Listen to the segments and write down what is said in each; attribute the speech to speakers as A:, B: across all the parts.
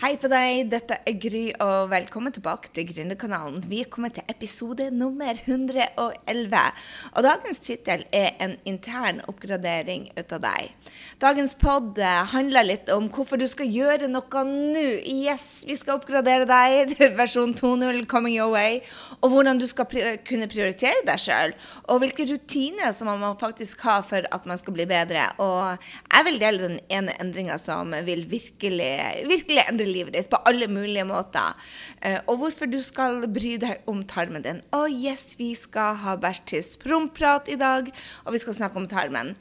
A: Hei på deg, dette er Gry, og velkommen tilbake til Gründerkanalen. Vi er kommet til episode nummer 111. Og dagens tittel er en intern oppgradering ut av deg. Dagens pod eh, handler litt om hvorfor du skal gjøre noe nå. Yes, vi skal oppgradere deg versjon 2.0 coming your way. Og hvordan du skal kunne prioritere deg sjøl. Og hvilke rutiner som man faktisk ha for at man skal bli bedre. Og jeg vil dele den ene endringa som vil virkelig, virkelig endre livet ditt på alle mulige måter. Eh, og hvorfor du skal bry deg om tarmen din. Å oh yes, vi skal ha bæsjtiss promprat i dag, og vi skal snakke om tarmen.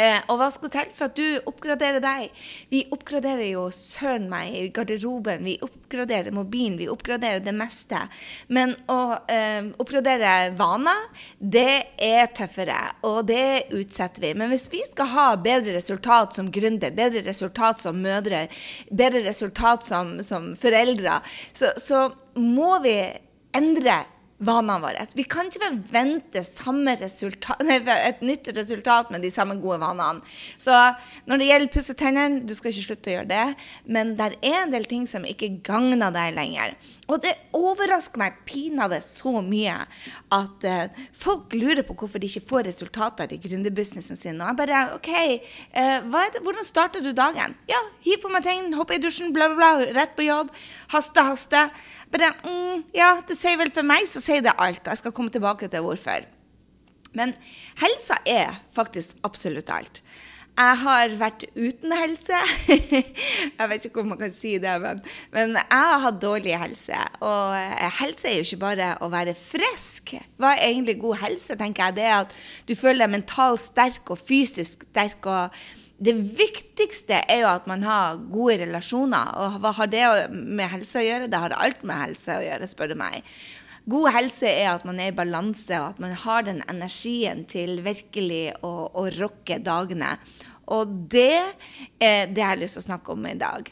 A: Eh, og hva skal til for at du oppgraderer deg? Vi oppgraderer jo søren meg i garderoben, vi oppgraderer mobilen, vi oppgraderer det meste. Men å eh, oppgradere vaner, det er tøffere, og det utsetter vi. Men hvis vi skal ha bedre resultat som gründer, bedre resultat som mødre, bedre resultat som, som foreldre, så, så må vi endre vanene våre. Vi kan ikke forvente et nytt resultat med de samme gode vanene. Så når det gjelder pusse tennene, du skal ikke slutte å gjøre det, men det er en del ting som ikke gagner deg lenger. Og det overrasker meg pinadø så mye at uh, folk lurer på hvorfor de ikke får resultater i gründerbusinessen sin. Og jeg bare OK, uh, hvordan starter du dagen? Ja, hiv på meg tegn, hopp i dusjen, bla, bla, bla, rett på jobb. Haste, haste. Bare, mm, ja, det sier vel for meg, så sier det alt. Og jeg skal komme tilbake til hvorfor. Men helsa er faktisk absolutt alt. Jeg har vært uten helse. jeg vet ikke om man kan si det, men, men, jeg har hatt dårlig helse. Og helse er jo ikke bare å være frisk. Hva er egentlig god helse, tenker jeg. Det er at du føler deg mentalt sterk og fysisk sterk. og det viktigste er jo at man har gode relasjoner. Og hva har det med helse å gjøre? Det har alt med helse å gjøre, spør du meg. God helse er at man er i balanse, og at man har den energien til virkelig å, å rocke dagene. Og det er det jeg har lyst til å snakke om i dag.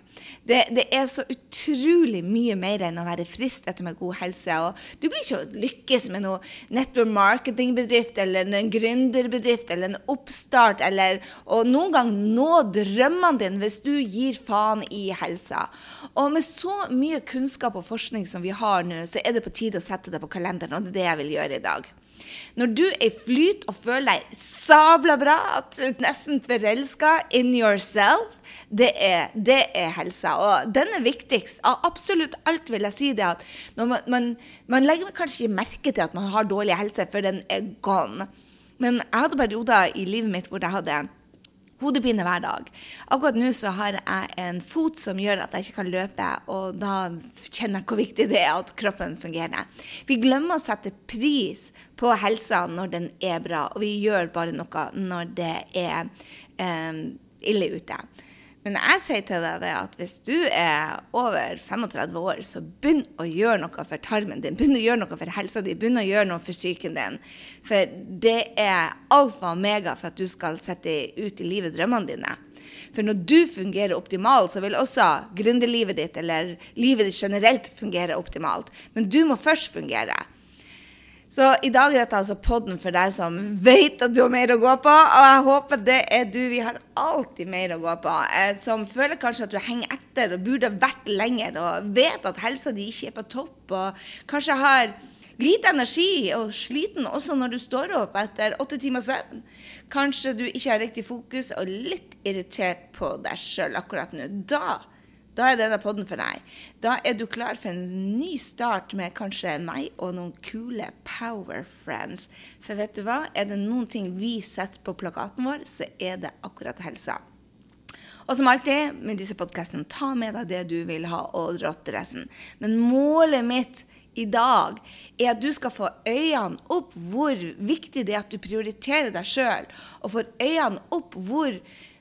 A: Det, det er så utrolig mye mer enn å være frisk etter med god helse. Og du blir ikke å lykkes med noe network marketing-bedrift eller en gründerbedrift eller en oppstart eller og noen gang nå drømmene dine hvis du gir faen i helsa. Og med så mye kunnskap og forskning som vi har nå, så er det på tide å sette det på kalenderen, og det er det jeg vil gjøre i dag. Når du er i flyt og føler deg sabla bra, nesten forelska in yourself, det er, det er, helsa. Og den er viktigst. Av absolutt alt vil jeg si det at man, man, man, legger kanskje ikke merke til at man har dårlig helse, for den er gone. Men jeg hadde perioder i livet mitt hvor jeg hadde hodepine hver dag. Akkurat nå så har jeg en fot som gjør at jeg ikke kan løpe, og da kjenner jeg hvor viktig det er at kroppen fungerer. Vi glemmer å sette pris på helsa når den er bra, og vi gjør bare noe når det er eh, ille ute. Men jeg sier til deg det at hvis du er over 35 år, så begynn å gjøre noe for tarmen din. Begynn å gjøre noe for helsa di. Begynn å gjøre noe for psyken din. For det er alfa og omega for at du skal sette ut i livet drømmene dine. For når du fungerer optimalt, så vil også gründerlivet ditt eller livet ditt generelt fungere optimalt. Men du må først fungere. Så i dag er dette altså podden for deg som vet at du har mer å gå på. Og jeg håper det er du. Vi har alltid mer å gå på. Eh, som føler kanskje at du henger etter og burde vært lenger, og vet at helsa di ikke er på topp, og kanskje har lite energi og sliten også når du står opp etter åtte timers søvn. Kanskje du ikke har riktig fokus og litt irritert på deg sjøl akkurat nå. Da da er denne podden for deg. Da er du klar for en ny start med kanskje meg og noen kule power friends. For vet du hva? Er det noen ting vi setter på plakaten vår, så er det akkurat helsa. Og som alltid med disse podkastene, ta med deg det du vil ha, og dropp resten. Men målet mitt i dag er at du skal få øynene opp hvor viktig det er at du prioriterer deg sjøl, og får øynene opp hvor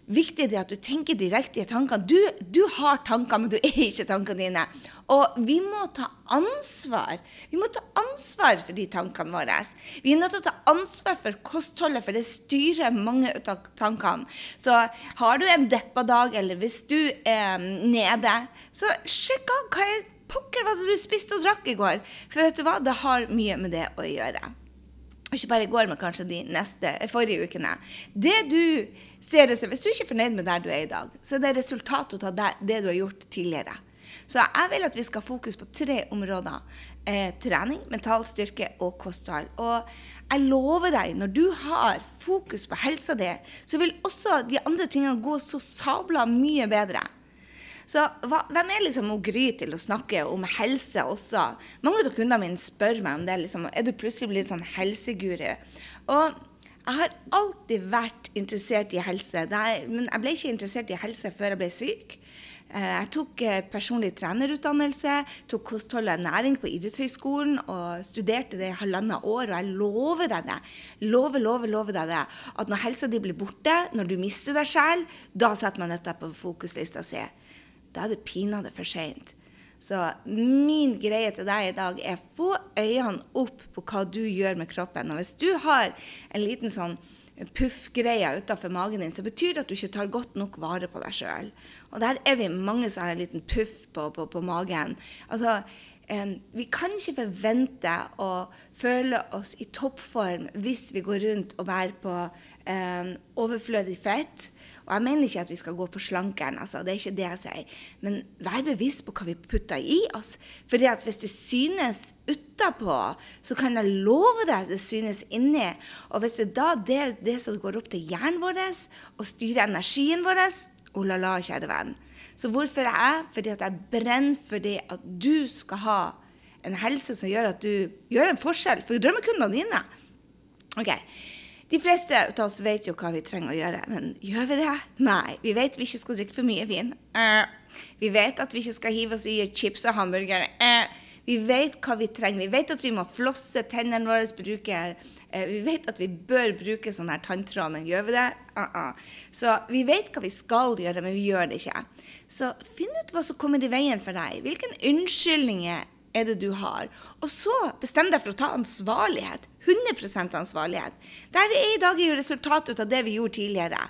A: viktig det at du tenker de riktige tankene. Du, du, har tanker, men du er ikke tankene dine. Og vi må ta ansvar. Vi må ta ansvar for de tankene våre. Vi er nødt til å ta ansvar for kostholdet, for det styrer mange av tankene. Så har du en deppa dag, eller hvis du er nede, så sjekk av hva er pokker var du spiste og drakk i går. For vet du hva, det har mye med det å gjøre ikke bare i går, men kanskje de neste, forrige ukene. Det du ser, Hvis du ikke er fornøyd med der du er i dag, så er det resultatet av det, du har gjort tidligere. Så jeg vil at vi skal fokus på tre områder. Eh, trening, mental styrke og kosthold. Og jeg lover deg, når du har fokus på helsa di, så vil også de andre tingene gå så sabla mye bedre. Så hva, hvem er liksom å Gry til å snakke om helse også? Mange av kundene mine spør meg om det. Liksom, er du plutselig blitt sånn helseguru? Og jeg har alltid vært interessert i helse, er, men jeg ble ikke interessert i helse før jeg ble syk. Eh, jeg tok eh, personlig trenerutdannelse, tok kosthold og næring på idrettshøyskolen og studerte det i halvannet år. Og jeg lover deg det, lover, lover, lover deg det, at når helsa di blir borte, når du mister deg sjøl, da setter man dette på fokuslista si da er det pinadø for seint. Så min greie til deg i dag er få øynene opp på hva du gjør med kroppen. Og hvis du har en liten sånn puffgreie utafor magen din, så betyr det at du ikke tar godt nok vare på deg sjøl. Og der er vi mange som har en liten puff på, på, på magen. Altså, vi kan ikke forvente å føle oss i toppform hvis vi går rundt og bærer på eh, overflødig fett og jeg mener ikke at vi skal gå på slankeren, altså, det er ikke det jeg sier. Men vær bevisst på hva vi putter i oss. For hvis det synes utapå, så kan jeg love deg at det synes inni. Og hvis det da er det som går opp til hjernen vår og styrer energien vår, oh la la, kjære venn. Så hvorfor er jeg? Fordi at jeg brenner for det at du skal ha en helse som gjør at du gjør en forskjell for drømmekundene dine. Ok, de fleste av oss vet jo hva vi trenger å gjøre, men gjør vi det? Nei. Vi vet vi ikke skal drikke for mye vin. Uh, vi vet at vi ikke skal hive oss i chips og hamburger. Uh, vi vet hva vi trenger. Vi vet at vi må flosse tennene våre. bruke uh, Vi vet at vi bør bruke sånn her tanntråd, men gjør vi det? -uh. Så vi vet hva vi skal gjøre, men vi gjør det ikke. Så finn ut hva som kommer i veien for deg. Hvilke unnskyldninger er det du har? Og så bestem deg for å ta ansvarlighet. 100 ansvarlighet. Der vi er i dag, er jo resultatet av det vi gjorde tidligere.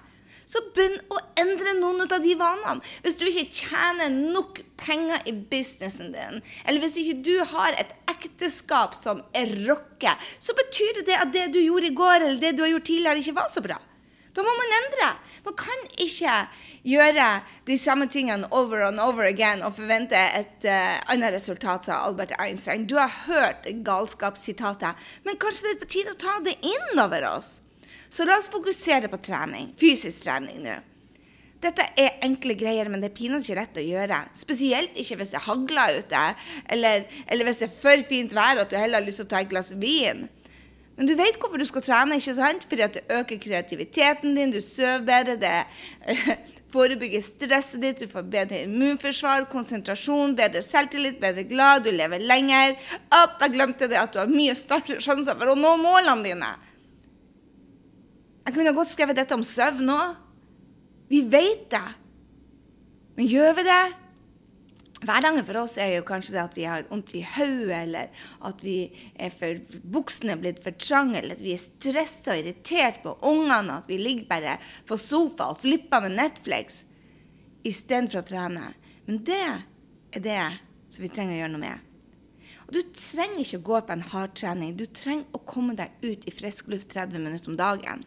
A: Så begynn å endre noen av de vanene. Hvis du ikke tjener nok penger i businessen din, eller hvis ikke du har et ekteskap som er rocke, så betyr det at det du gjorde i går, eller det du har gjort tidligere, ikke var så bra. Da må man endre. Man kan ikke gjøre de samme tingene over and over again og forvente et uh, annet resultat, sa Albert Einstein. Du har hørt galskapssitatet, men kanskje det er på tide å ta det inn over oss? Så la oss fokusere på trening. Fysisk trening nå. Dette er enkle greier, men det er pinadø ikke rett å gjøre. Spesielt ikke hvis det hagler ute, eller, eller hvis det er for fint vær og at du heller har lyst til å ta et glass vin. Men du vet hvorfor du skal trene, ikke sant? Fordi at det øker kreativiteten din, du sover bedre, det forebygger stresset ditt, du får bedre immunforsvar, konsentrasjon, bedre selvtillit, bedre glad, du lever lenger. Opp, jeg glemte det at du har mye større sjanser for å nå målene dine. Jeg kunne godt skrevet dette om søvn òg. Vi vet det. Men gjør vi det? Hverdagen for oss er jo kanskje det at vi har vondt i hodet, eller at vi er for, buksene er blitt for trange, eller at vi er stressa og irritert på ungene, at vi ligger bare på sofa og flipper med Netflix istedenfor å trene. Men det er det som vi trenger å gjøre noe med. Og Du trenger ikke å gå på en hardtrening. Du trenger å komme deg ut i frisk luft 30 minutter om dagen.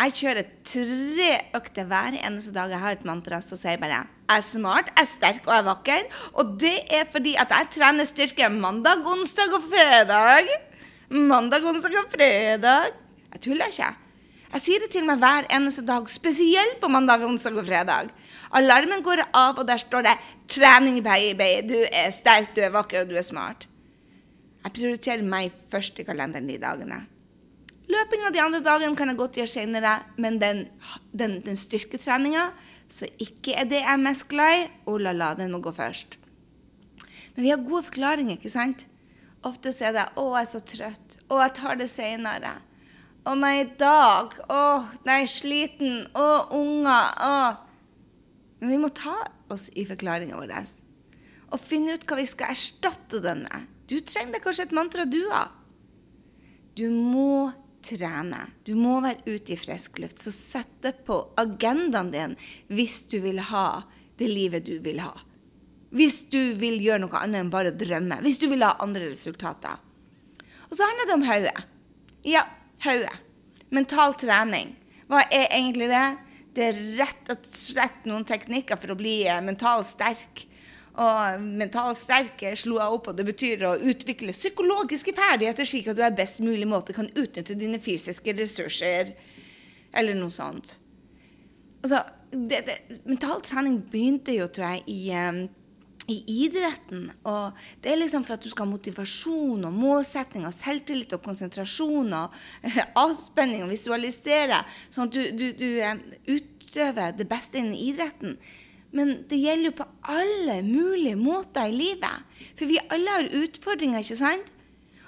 A: Jeg kjører tre økter hver eneste dag. Jeg har et mantra som sier bare jeg er smart, jeg er sterk og jeg er vakker. Og det er fordi at jeg trener styrke mandag, onsdag og fredag. Mandag, onsdag og fredag. Jeg tuller ikke. Jeg sier det til meg hver eneste dag, spesielt på mandag, onsdag og fredag. Alarmen går av, og der står det 'Trening, baby'. Du er sterk, du er vakker, og du er smart. Jeg prioriterer meg først i kalenderen de dagene. Løpinga de andre dagene kan jeg godt gjøre senere, men den, den, den styrketreninga, så ikke er det jeg er mest glad i, oh la la, den må gå først. Men vi har gode forklaringer, ikke sant? Ofte så er det 'Å, jeg er så trøtt'. 'Å, jeg tar det seinere'. 'Å nei, i dag'. 'Å, nei, sliten'. 'Å, unger'. Å. Men vi må ta oss i forklaringa vår og finne ut hva vi skal erstatte den med. Du trenger kanskje et mantra, du òg. Du må trene. Du må være ute i frisk luft. Så sett det på agendaen din hvis du vil ha det livet du vil ha. Hvis du vil gjøre noe annet enn bare å drømme. Hvis du vil ha andre resultater. Og så handler det om hodet. Ja, hodet. Mental trening. Hva er egentlig det? Det er rett og slett noen teknikker for å bli mentalt sterk. Og mentalt sterke slo jeg opp, og det betyr å utvikle psykologiske ferdigheter slik at du er best mulig måte kan utnytte dine fysiske ressurser. Eller noe sånt. Altså, det, det, mental trening begynte jo, tror jeg, i, um, i idretten. Og det er liksom for at du skal ha motivasjon og målsetting og selvtillit og konsentrasjon og avspenning og visualisere, sånn at du, du, du utøver det beste innen idretten. Men det gjelder jo på alle mulige måter i livet. For vi alle har utfordringer, ikke sant?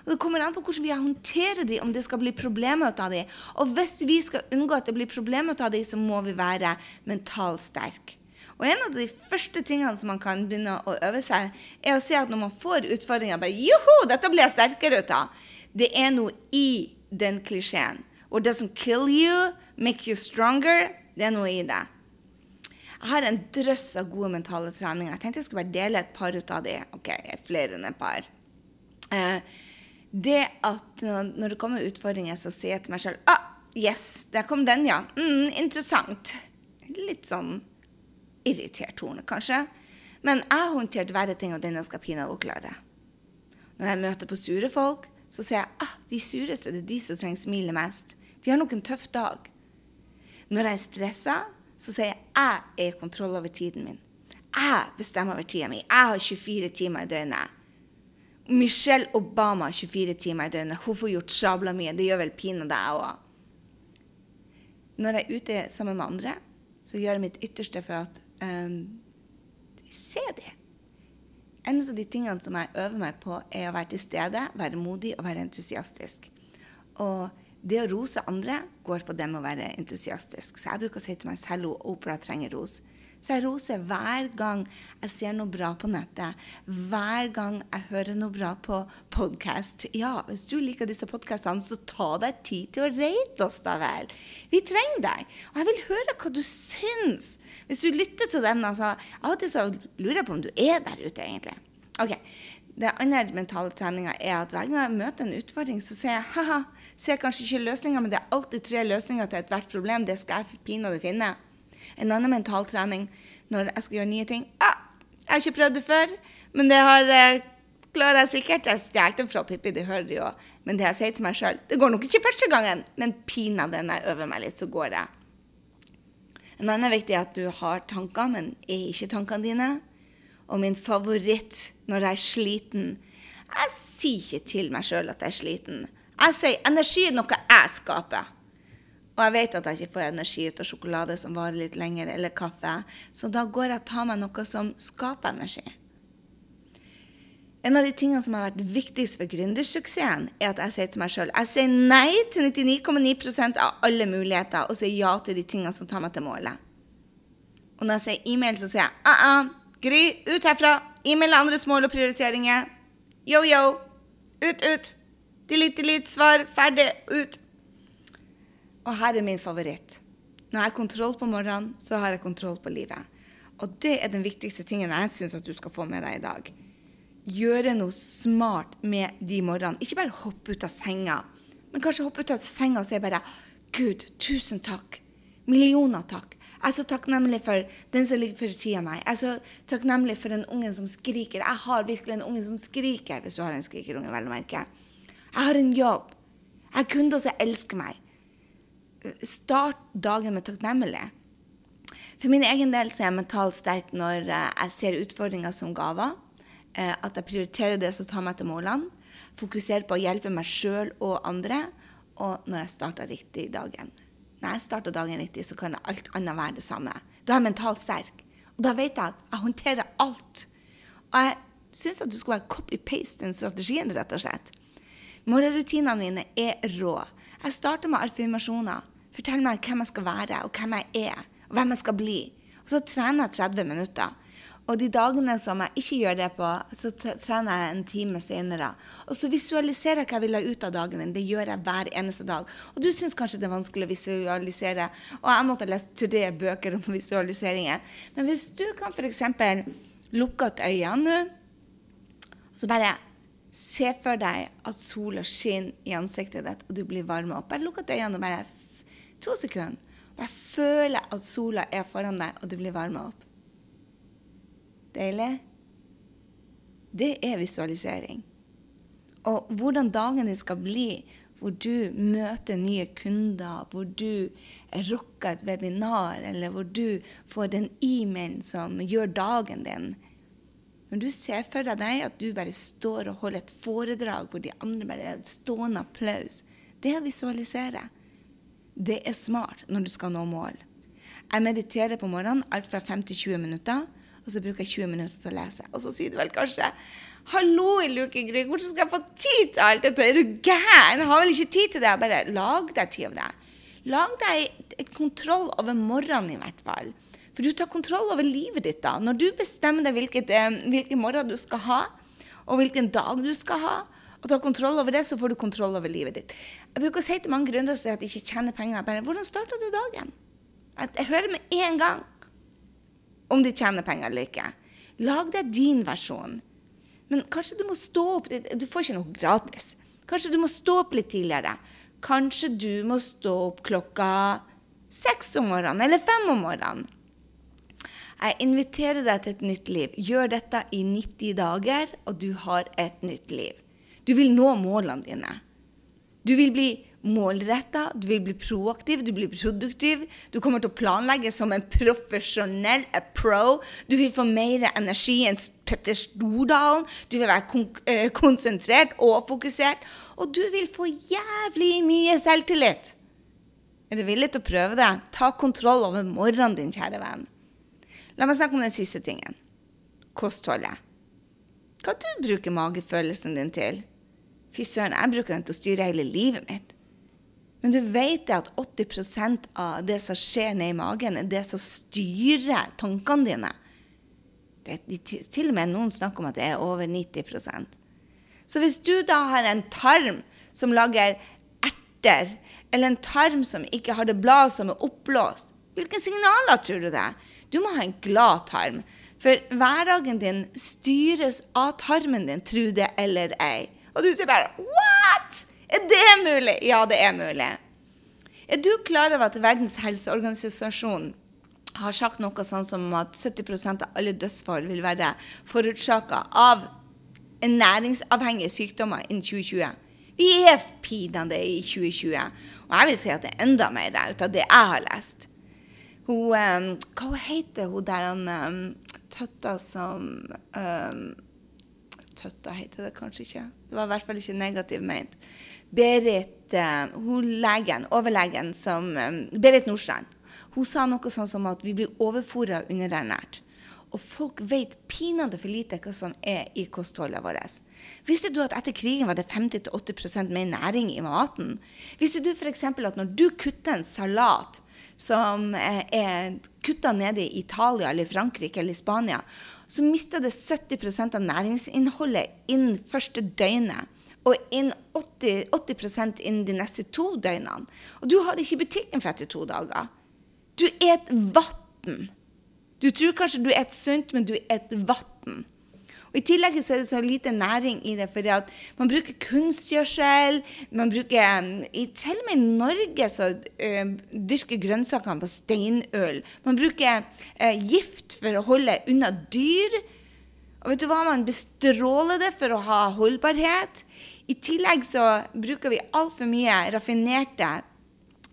A: Og Det kommer an på hvordan vi håndterer dem, om det skal bli problemer ut av dem. Og hvis vi skal unngå at det blir problemer ut av dem, så må vi være mentalt sterke. Og en av de første tingene som man kan begynne å øve seg, er å se at når man får utfordringer, bare Joho, dette blir jeg sterkere ut av. Det er noe i den klisjeen. What doesn't kill you, make you stronger. Det er noe i det. Jeg har en drøss av gode mentale treninger. Jeg tenkte jeg skulle bare dele et par ut av de. Ok, flere enn et par. Eh, det at når det kommer utfordringer, så sier jeg til meg sjøl ah, yes, der kom den, ja. Mm, interessant. Litt sånn irritert tone, kanskje. Men jeg har håndtert verre ting, og denne skal pinadø klare. Når jeg møter på sure folk, så sier jeg ah, de sureste det er de som trenger smilet mest. De har nok en tøff dag. Når jeg er stressa, så sier jeg jeg er i kontroll over tiden min. Jeg bestemmer over tida mi. Jeg har 24 timer i døgnet. Michelle Obama har 24 timer i døgnet. Hun får gjort sabla mye. Det gjør vel pinadø jeg òg. Når jeg er ute sammen med andre, så gjør jeg mitt ytterste for at um, Se det. En av de tingene som jeg øver meg på, er å være til stede, være modig og være entusiastisk. Og det å rose andre går på det med å være entusiastisk. Så jeg bruker å si til meg selv at opera trenger ros. Så jeg roser hver gang jeg ser noe bra på nettet. Hver gang jeg hører noe bra på podkast. Ja, hvis du liker disse podkastene, så ta deg tid til å rate oss, da vel. Vi trenger deg. Og jeg vil høre hva du syns. Hvis du lytter til den, altså Av og til så lurer jeg på om du er der ute, egentlig. Ok, Det andre mentale treninga er at hver gang jeg møter en utfordring, så sier jeg ha-ha ser kanskje ikke løsninger, men det er alltid tre løsninger til ethvert problem. Det skal jeg pinadø finne. En annen mentaltrening når jeg skal gjøre nye ting ah, Jeg har ikke prøvd det før, men det har eh, klarer jeg sikkert. Jeg stjal den fra Pippi, det hører de jo. Men det jeg sier til meg sjøl Det går nok ikke første gangen, men pinadø når jeg øver meg litt, så går det. En annen viktig er at du har tanker, men er ikke tankene dine. Og min favoritt når jeg er sliten Jeg sier ikke til meg sjøl at jeg er sliten. Jeg sier energi er noe jeg skaper. Og jeg vet at jeg ikke får energi ut av sjokolade som varer litt lenger, eller kaffe. Så da går jeg og tar meg noe som skaper energi. En av de tingene som har vært viktigst for gründersuksessen, er at jeg sier til meg sjøl jeg sier nei til 99,9 av alle muligheter, og sier ja til de tingene som tar meg til målet. Og når jeg sier e-mail, så sier jeg uh -uh, Gry, ut herfra. E-mail andres mål og prioriteringer. Yo-yo. Ut, ut. Delete, delete, svar, ferdig, ut. Og her er min favoritt. Når jeg har kontroll på morgenen, så har jeg kontroll på livet. Og det er den viktigste tingen jeg syns at du skal få med deg i dag. Gjøre noe smart med de morgenene. Ikke bare hoppe ut av senga, men kanskje hoppe ut av senga og si bare Gud, tusen takk. Millioner takk. Jeg er så takknemlig for den som ligger for sida av meg. Jeg er så takknemlig for den ungen som skriker. Jeg har virkelig en unge som skriker, hvis du har en skrikerunge, vel å merke. Jeg har en jobb. Jeg har kunder som elsker meg. Start dagen med takknemlighet. For min egen del så er jeg mentalt sterk når eh, jeg ser utfordringer som gaver. Eh, at jeg prioriterer det som tar meg til målene. Fokuserer på å hjelpe meg sjøl og andre. Og når jeg starter riktig dagen. Når jeg starter dagen riktig, så kan alt annet være det samme. Da er jeg mentalt sterk. Og da vet jeg at jeg håndterer alt. Og jeg syns at du skal være copy-paste den strategien, rett og slett. Morgenrutinene mine er rå. Jeg starter med affirmasjoner. Fortell meg hvem jeg skal være, og hvem jeg er, og hvem jeg skal bli. Og så trener jeg 30 minutter. Og de dagene som jeg ikke gjør det på, så trener jeg en time senere. Og så visualiserer jeg hva jeg vil ha ut av dagen min. Det gjør jeg hver eneste dag. Og du syns kanskje det er vanskelig å visualisere. Og jeg måtte lese tre bøker om visualiseringer. Men hvis du kan f.eks. lukke igjen øynene nå, så bare Se for deg at sola skinner i ansiktet ditt, og du blir varma opp. Bare lukk øynene og bare to sekunder. Bare føle at sola er foran deg, og du blir varma opp. Deilig? det er visualisering. Og hvordan dagen din skal bli, hvor du møter nye kunder, hvor du rocker et webinar, eller hvor du får den e-mailen som gjør dagen din. Når du ser for deg at du bare står og holder et foredrag hvor de andre bare er stående applaus, det å visualisere. Det er smart når du skal nå mål. Jeg mediterer på morgenen alt fra 5 til 20 minutter, og så bruker jeg 20 minutter til å lese. Og så sier du vel kanskje Hallo, Luke Grieg, hvordan skal jeg få tid til alt dette? Er du gæren? Jeg har vel ikke tid til det? Bare lag deg tid av det. Lag deg et kontroll over morgenen, i hvert fall. For du tar kontroll over livet ditt da. Når du bestemmer deg hvilket, eh, hvilken morgen du skal ha, og hvilken dag du skal ha, og tar kontroll over det, så får du kontroll over livet ditt. Jeg bruker å si til mange gründere de ikke tjener penger. Bare, hvordan starta du dagen? Jeg hører med en gang om de tjener penger eller ikke. Lag deg din versjon. Men kanskje du må stå opp Du får ikke noe gratis. Kanskje du må stå opp litt tidligere. Kanskje du må stå opp klokka seks om morgenen eller fem om morgenen. Jeg inviterer deg til et nytt liv. Gjør dette i 90 dager, og du har et nytt liv. Du vil nå målene dine. Du vil bli målretta, du vil bli proaktiv, du blir produktiv. Du kommer til å planlegge som en profesjonell, a pro. Du vil få mer energi enn Petter Stordalen. Du vil være kon eh, konsentrert og fokusert. Og du vil få jævlig mye selvtillit. Er du villig til å prøve det? Ta kontroll over morgenen din, kjære venn. La meg snakke om den siste tingen. Kostholdet. Hva du bruker magefølelsen din til? Fy søren, jeg bruker den til å styre hele livet mitt. Men du vet at 80% av det som skjer nedi magen, er det som styrer tankene dine. Det er til og med noen snakker om at det er over 90% Så hvis du da har en tarm som lager erter, eller en tarm som ikke har det bladet som er oppblåst, hvilke signaler tror du det? Du må ha en glad tarm. For hverdagen din styres av tarmen din, tro det eller ei. Og du sier bare What?! Er det mulig? Ja, det er mulig. Er du klar over at Verdens helseorganisasjon har sagt noe sånn som at 70% av alle dødsfall vil være forårsaka av næringsavhengige sykdommer innen 2020? Vi er pinadø i 2020. Og jeg vil si at det er enda mer ut av det jeg har lest. Hun, um, hva heter hun der han um, tøtta som um, Tøtta heter det kanskje ikke. Det var i hvert fall ikke negativt ment. Berit, uh, hun legen, overlegen som Berit Nordstrand, hun sa noe sånn som at vi blir overfora underernært. Og folk vet pinadø for lite hva som er i kostholdet vårt. Visste du at etter krigen var det 50-80% mer næring i maten? Visste du f.eks. at når du kutter en salat som eh, er kutta nede i Italia eller Frankrike eller Spania, så mister det 70% av næringsinnholdet innen første døgnet. Og inn 80, 80% innen de neste to døgnene. Og du har ikke butikken for etter to dager. Du er et vann. Du tror kanskje du er et sunt, men du er et vann. Og I tillegg så er det så lite næring i det, fordi at man bruker kunstgjødsel. man bruker, um, Til og med i Norge så uh, dyrker grønnsakene på steinøl. Man bruker uh, gift for å holde unna dyr. Og vet du hva, man bestråler det for å ha holdbarhet. I tillegg så bruker vi altfor mye raffinerte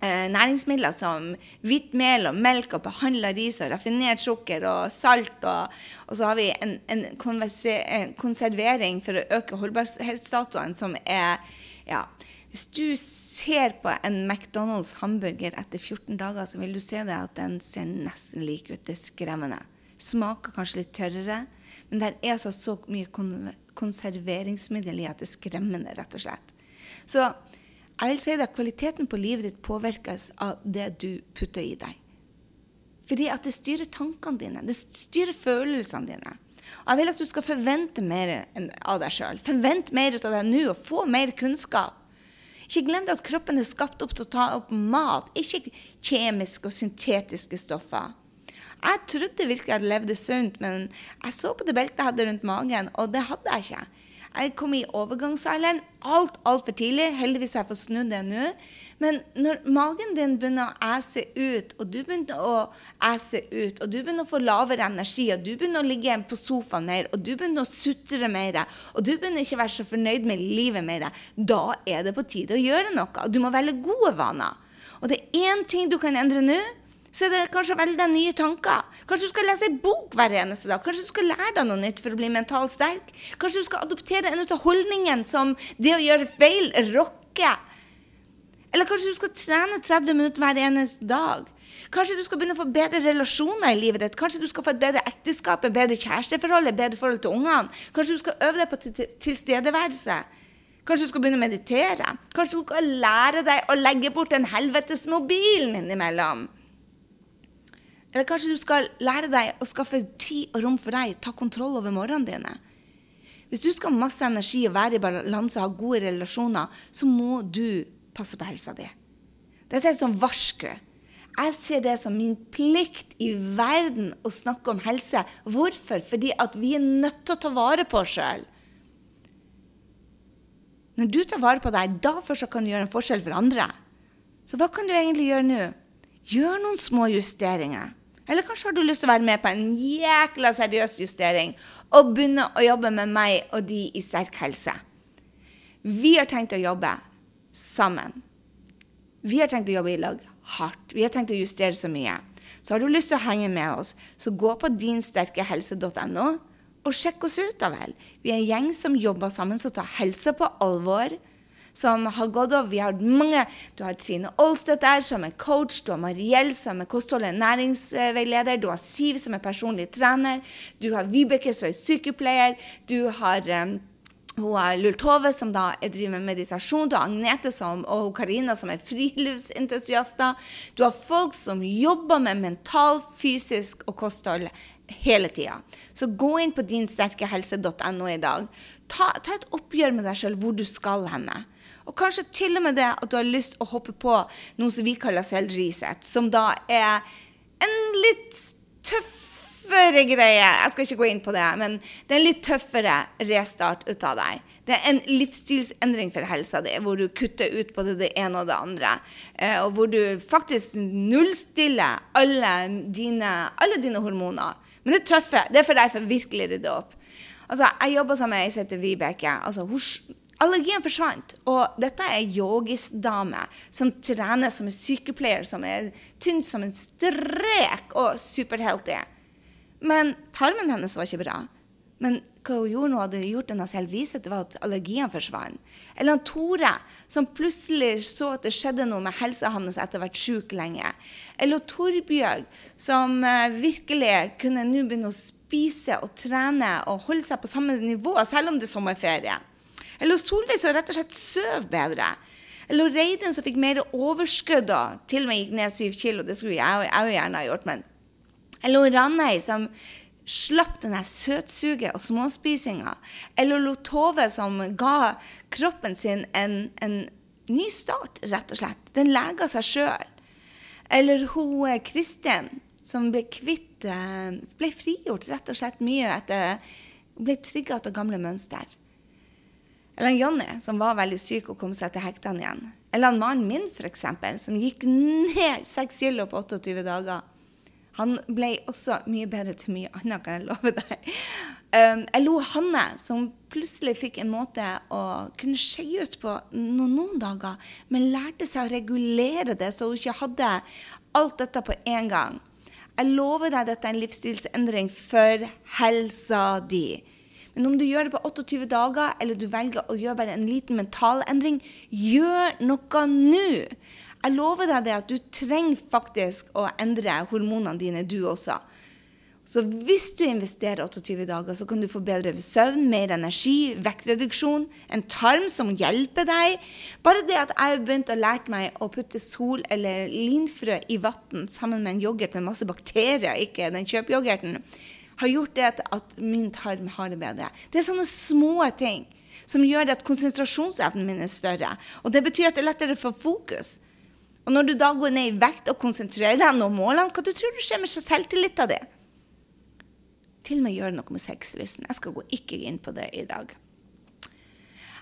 A: næringsmidler som hvitt mel og melk og behandla ris og raffinert sukker og salt. Og, og så har vi en, en, konservering for å øke holdbarhetsdatoen som er ja, Hvis du ser på en McDonald's hamburger etter 14 dager, så vil du se det at den ser nesten lik ut. Det er skremmende. Smaker kanskje litt tørrere, men det er altså så mye konserveringsmiddel i at det er skremmende, rett og slett. Så jeg vil si at kvaliteten på livet ditt påvirkes av det du putter i deg. Fordi at det styrer tankene dine, det styrer følelsene dine. Jeg vil at du skal forvente mer av deg sjøl. Forvent mer av deg nå og få mer kunnskap. Ikke glem det at kroppen er skapt opp til å ta opp mat, ikke kjemiske og syntetiske stoffer. Jeg trodde virkelig jeg levde sunt, men jeg så på det beltet jeg hadde rundt magen, og det hadde jeg ikke. Jeg kom i overgangsalderen alt altfor tidlig. Heldigvis har jeg fått snudd det nå. Men når magen din begynner å æse ut, og du begynner å æse ut, og du begynner å få lavere energi, og du begynner å ligge på sofaen mer, og du begynner å sutre mer, og du begynner ikke å være så fornøyd med livet mer, da er det på tide å gjøre noe. Du må velge gode vaner. Og det er én ting du kan endre nå så er det kanskje å velge deg nye tanker. Kanskje du skal lese en bok hver eneste dag. Kanskje du skal lære deg noe nytt for å bli mentalt sterk. Kanskje du skal adoptere en av holdningene som det å gjøre feil rocker. Eller kanskje du skal trene 30 minutter hver eneste dag. Kanskje du skal begynne å få bedre relasjoner i livet ditt. Kanskje du skal få et bedre ekteskap, et bedre kjæresteforhold, et bedre forhold til ungene. Kanskje du skal øve deg på tilstedeværelse. Kanskje du skal begynne å meditere. Kanskje du skal lære deg å legge bort den helvetes mobilen innimellom. Eller kanskje du skal lære deg å skaffe tid og rom for deg, ta kontroll over morgenene dine. Hvis du skal ha masse energi og være i balanse og ha gode relasjoner, så må du passe på helsa di. Dette er et sånt varsku. Jeg ser det som min plikt i verden å snakke om helse. Hvorfor? Fordi at vi er nødt til å ta vare på oss sjøl. Når du tar vare på deg, da først kan du gjøre en forskjell for andre. Så hva kan du egentlig gjøre nå? Gjør noen små justeringer. Eller kanskje har du lyst til å være med på en jækla seriøs justering og begynne å jobbe med meg og de i sterk helse. Vi har tenkt å jobbe sammen. Vi har tenkt å jobbe i lag hardt. Vi har tenkt å justere så mye. Så har du lyst til å henge med oss, så gå på dinsterkehelse.no og sjekk oss ut, da vel. Vi er en gjeng som jobber sammen, som tar helse på alvor som har gått over. Vi har mange. Du har Trine Olstedt der, som er coach. Du har Mariell, som er kosthold- og næringsveileder. Du har Siv, som er personlig trener. Du har Vibeke, som er sykepleier. Du har um, hun har Lultove, som da driver med meditasjon. Du har Agnete som, og Karina, som er friluftsentusiaster. Du har folk som jobber med mental, fysisk og kosthold hele tida. Så gå inn på dinsterkehelse.no i dag. Ta, ta, et oppgjør med deg sjøl hvor du skal henne. Og kanskje til og med det at du har lyst å hoppe på noe som vi kaller selvreset, som da er en litt tøffere greie. Jeg skal ikke gå inn på det, men det er en litt tøffere restart ut av deg. Det er en livsstilsendring for helsa di, hvor du kutter ut både det ene og det andre. Eh, og hvor du faktisk nullstiller alle dine, alle dine hormoner. Men det tøffe. Det er for deg for virkelig å rydde opp. Altså, jeg jobba sammen med ei som heter Vibeke. Altså, hun Allergien forsvant. Og dette er ei yogisdame som trener som en sykepleier, som er tynn som en strek og superhealthy. Men tarmen hennes var ikke bra. Men hva hun gjorde nå, hadde gjort henne selv visete, var at allergien forsvant. Eller han Tore, som plutselig så at det skjedde noe med helsa hans etter å ha vært syk lenge. Eller Torbjørg, som uh, virkelig kunne nå begynne å spise og trene og holde seg på samme nivå, selv om det er sommerferie. Eller Solveig som rett og slett søv bedre. Eller Reidun som fikk mer overskudd og til og med gikk ned syv kilo. Det skulle jeg, jeg gjerne ha gjort. Men. Eller Ranei som slapp denne søtsuget og småspisinga. Eller Tove som ga kroppen sin en, en ny start, rett og slett. Den lega seg sjøl. Eller hun Kristin som ble kvitt eh, Ble frigjort rett og slett mye etter Ble trigga av gamle mønster. Eller Jonny, som var veldig syk og kom seg til hektene igjen. Eller mannen min, f.eks., som gikk ned seks kilo på 28 dager. Han ble også mye bedre til mye annet, kan jeg love deg. Um, jeg lo Hanne, som plutselig fikk en måte å kunne skeie ut på noen, noen, dager, men lærte seg å regulere det, så hun ikke hadde alt dette på en gang. Jeg lover deg dette er en livsstilsendring for helsa di. Men om du gjør det på 28 dager, eller du velger å gjøre bare en liten mental endring, gjør noe nå. Jeg lover deg det at du trenger faktisk å endre hormonene dine, du også. Så hvis du investerer 28 dager, så kan du få bedre søvn, mer energi, vektreduksjon, en tarm som hjelper deg. Bare det at jeg har begynt å lære meg å putte sol- eller linfrø i vann sammen med en yoghurt med masse bakterier, ikke den kjøpeyoghurten, har gjort det at min tarm har det bedre. Det er sånne små ting som gjør at konsentrasjonsevnen min er større. Og det betyr at det er lettere å få fokus. Og når du da går ned i vekt og konsentrerer deg om målene, hva du tror du skjer med selvtilliten din? Til og med gjøre noe med sexlysten. Jeg skal gå ikke inn på det i dag.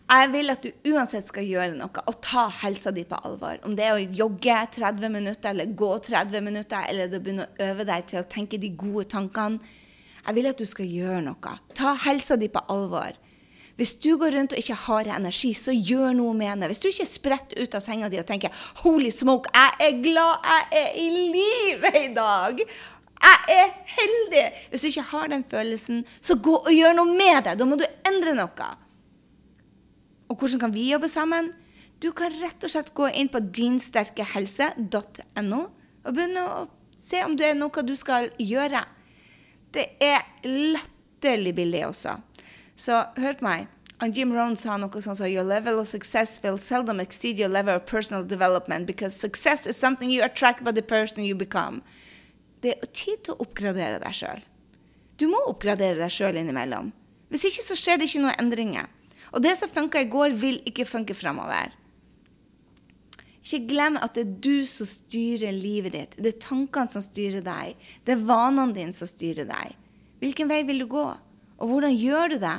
A: Jeg vil at du uansett skal gjøre noe og ta helsa di på alvor. Om det er å jogge 30 minutter, eller gå 30 minutter, eller det begynner å øve deg til å tenke de gode tankene. Jeg vil at du skal gjøre noe. Ta helsa di på alvor. Hvis du går rundt og ikke har energi, så gjør noe med det. Hvis du ikke spretter ut av senga di og tenker 'holy smoke, jeg er glad jeg er i live i dag'. Jeg er heldig! Hvis du ikke har den følelsen, så gå og gjør noe med det. Da må du endre noe. Og hvordan kan vi jobbe sammen? Du kan rett og slett gå inn på dinsterkehelse.no og begynne å se om det er noe du skal gjøre. Det er latterlig billig også. Så hør på meg. Jim Rohn sa noe sånn som Your level of success will seldom exceed your level of personal development because success is something you attract by the person you become. Det er tid til å oppgradere deg sjøl. Du må oppgradere deg sjøl innimellom. Hvis ikke så skjer det ikke noen endringer. Og det som funka i går, vil ikke funke framover. Ikke glem at det er du som styrer livet ditt. Det er tankene som styrer deg. Det er vanene dine som styrer deg. Hvilken vei vil du gå? Og hvordan gjør du det?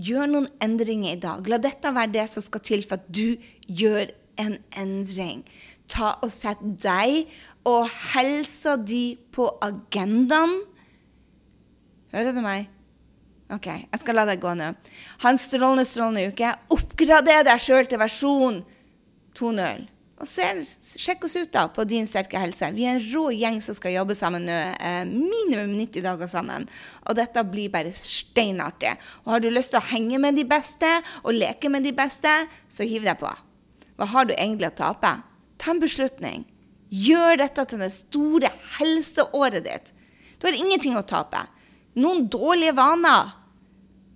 A: Gjør noen endringer i dag. La dette være det som skal til for at du gjør en endring. Ta og Sett deg og helsa di på agendaen. Hører du meg? OK, jeg skal la deg gå nå. Ha en strålende, strålende uke. Oppgrader deg sjøl til versjon 2.0. Og ser, sjekk oss ut da på Din sterke helse. Vi er en rå gjeng som skal jobbe sammen nå, eh, minimum 90 dager sammen. Og dette blir bare steinartig. Og har du lyst til å henge med de beste og leke med de beste, så hiv deg på. Hva har du egentlig å tape? Ta en beslutning. Gjør dette til det store helseåret ditt. Du har ingenting å tape. Noen dårlige vaner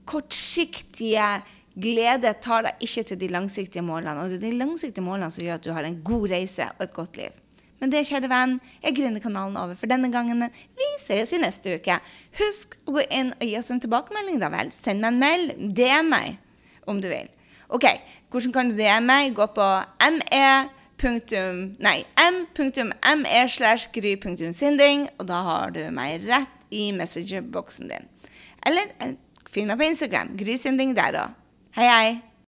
A: kortsiktige glede tar deg ikke til de langsiktige målene. Og det er de langsiktige målene som gjør at du har en god reise og et godt liv. Men det, kjære venn, er Gründerkanalen over for denne gangen. Vi ses i neste uke. Husk å gå inn og gi oss en tilbakemelding, da vel. Send meg en mail. DM meg om du vil. OK, hvordan kan du DM meg? Gå på me. Nei, m.me slash gry.sinding, og da har du meg rett i messengerboksen din. Eller Finn meg på Instagram. Gry Sinding der òg. Hei, hei.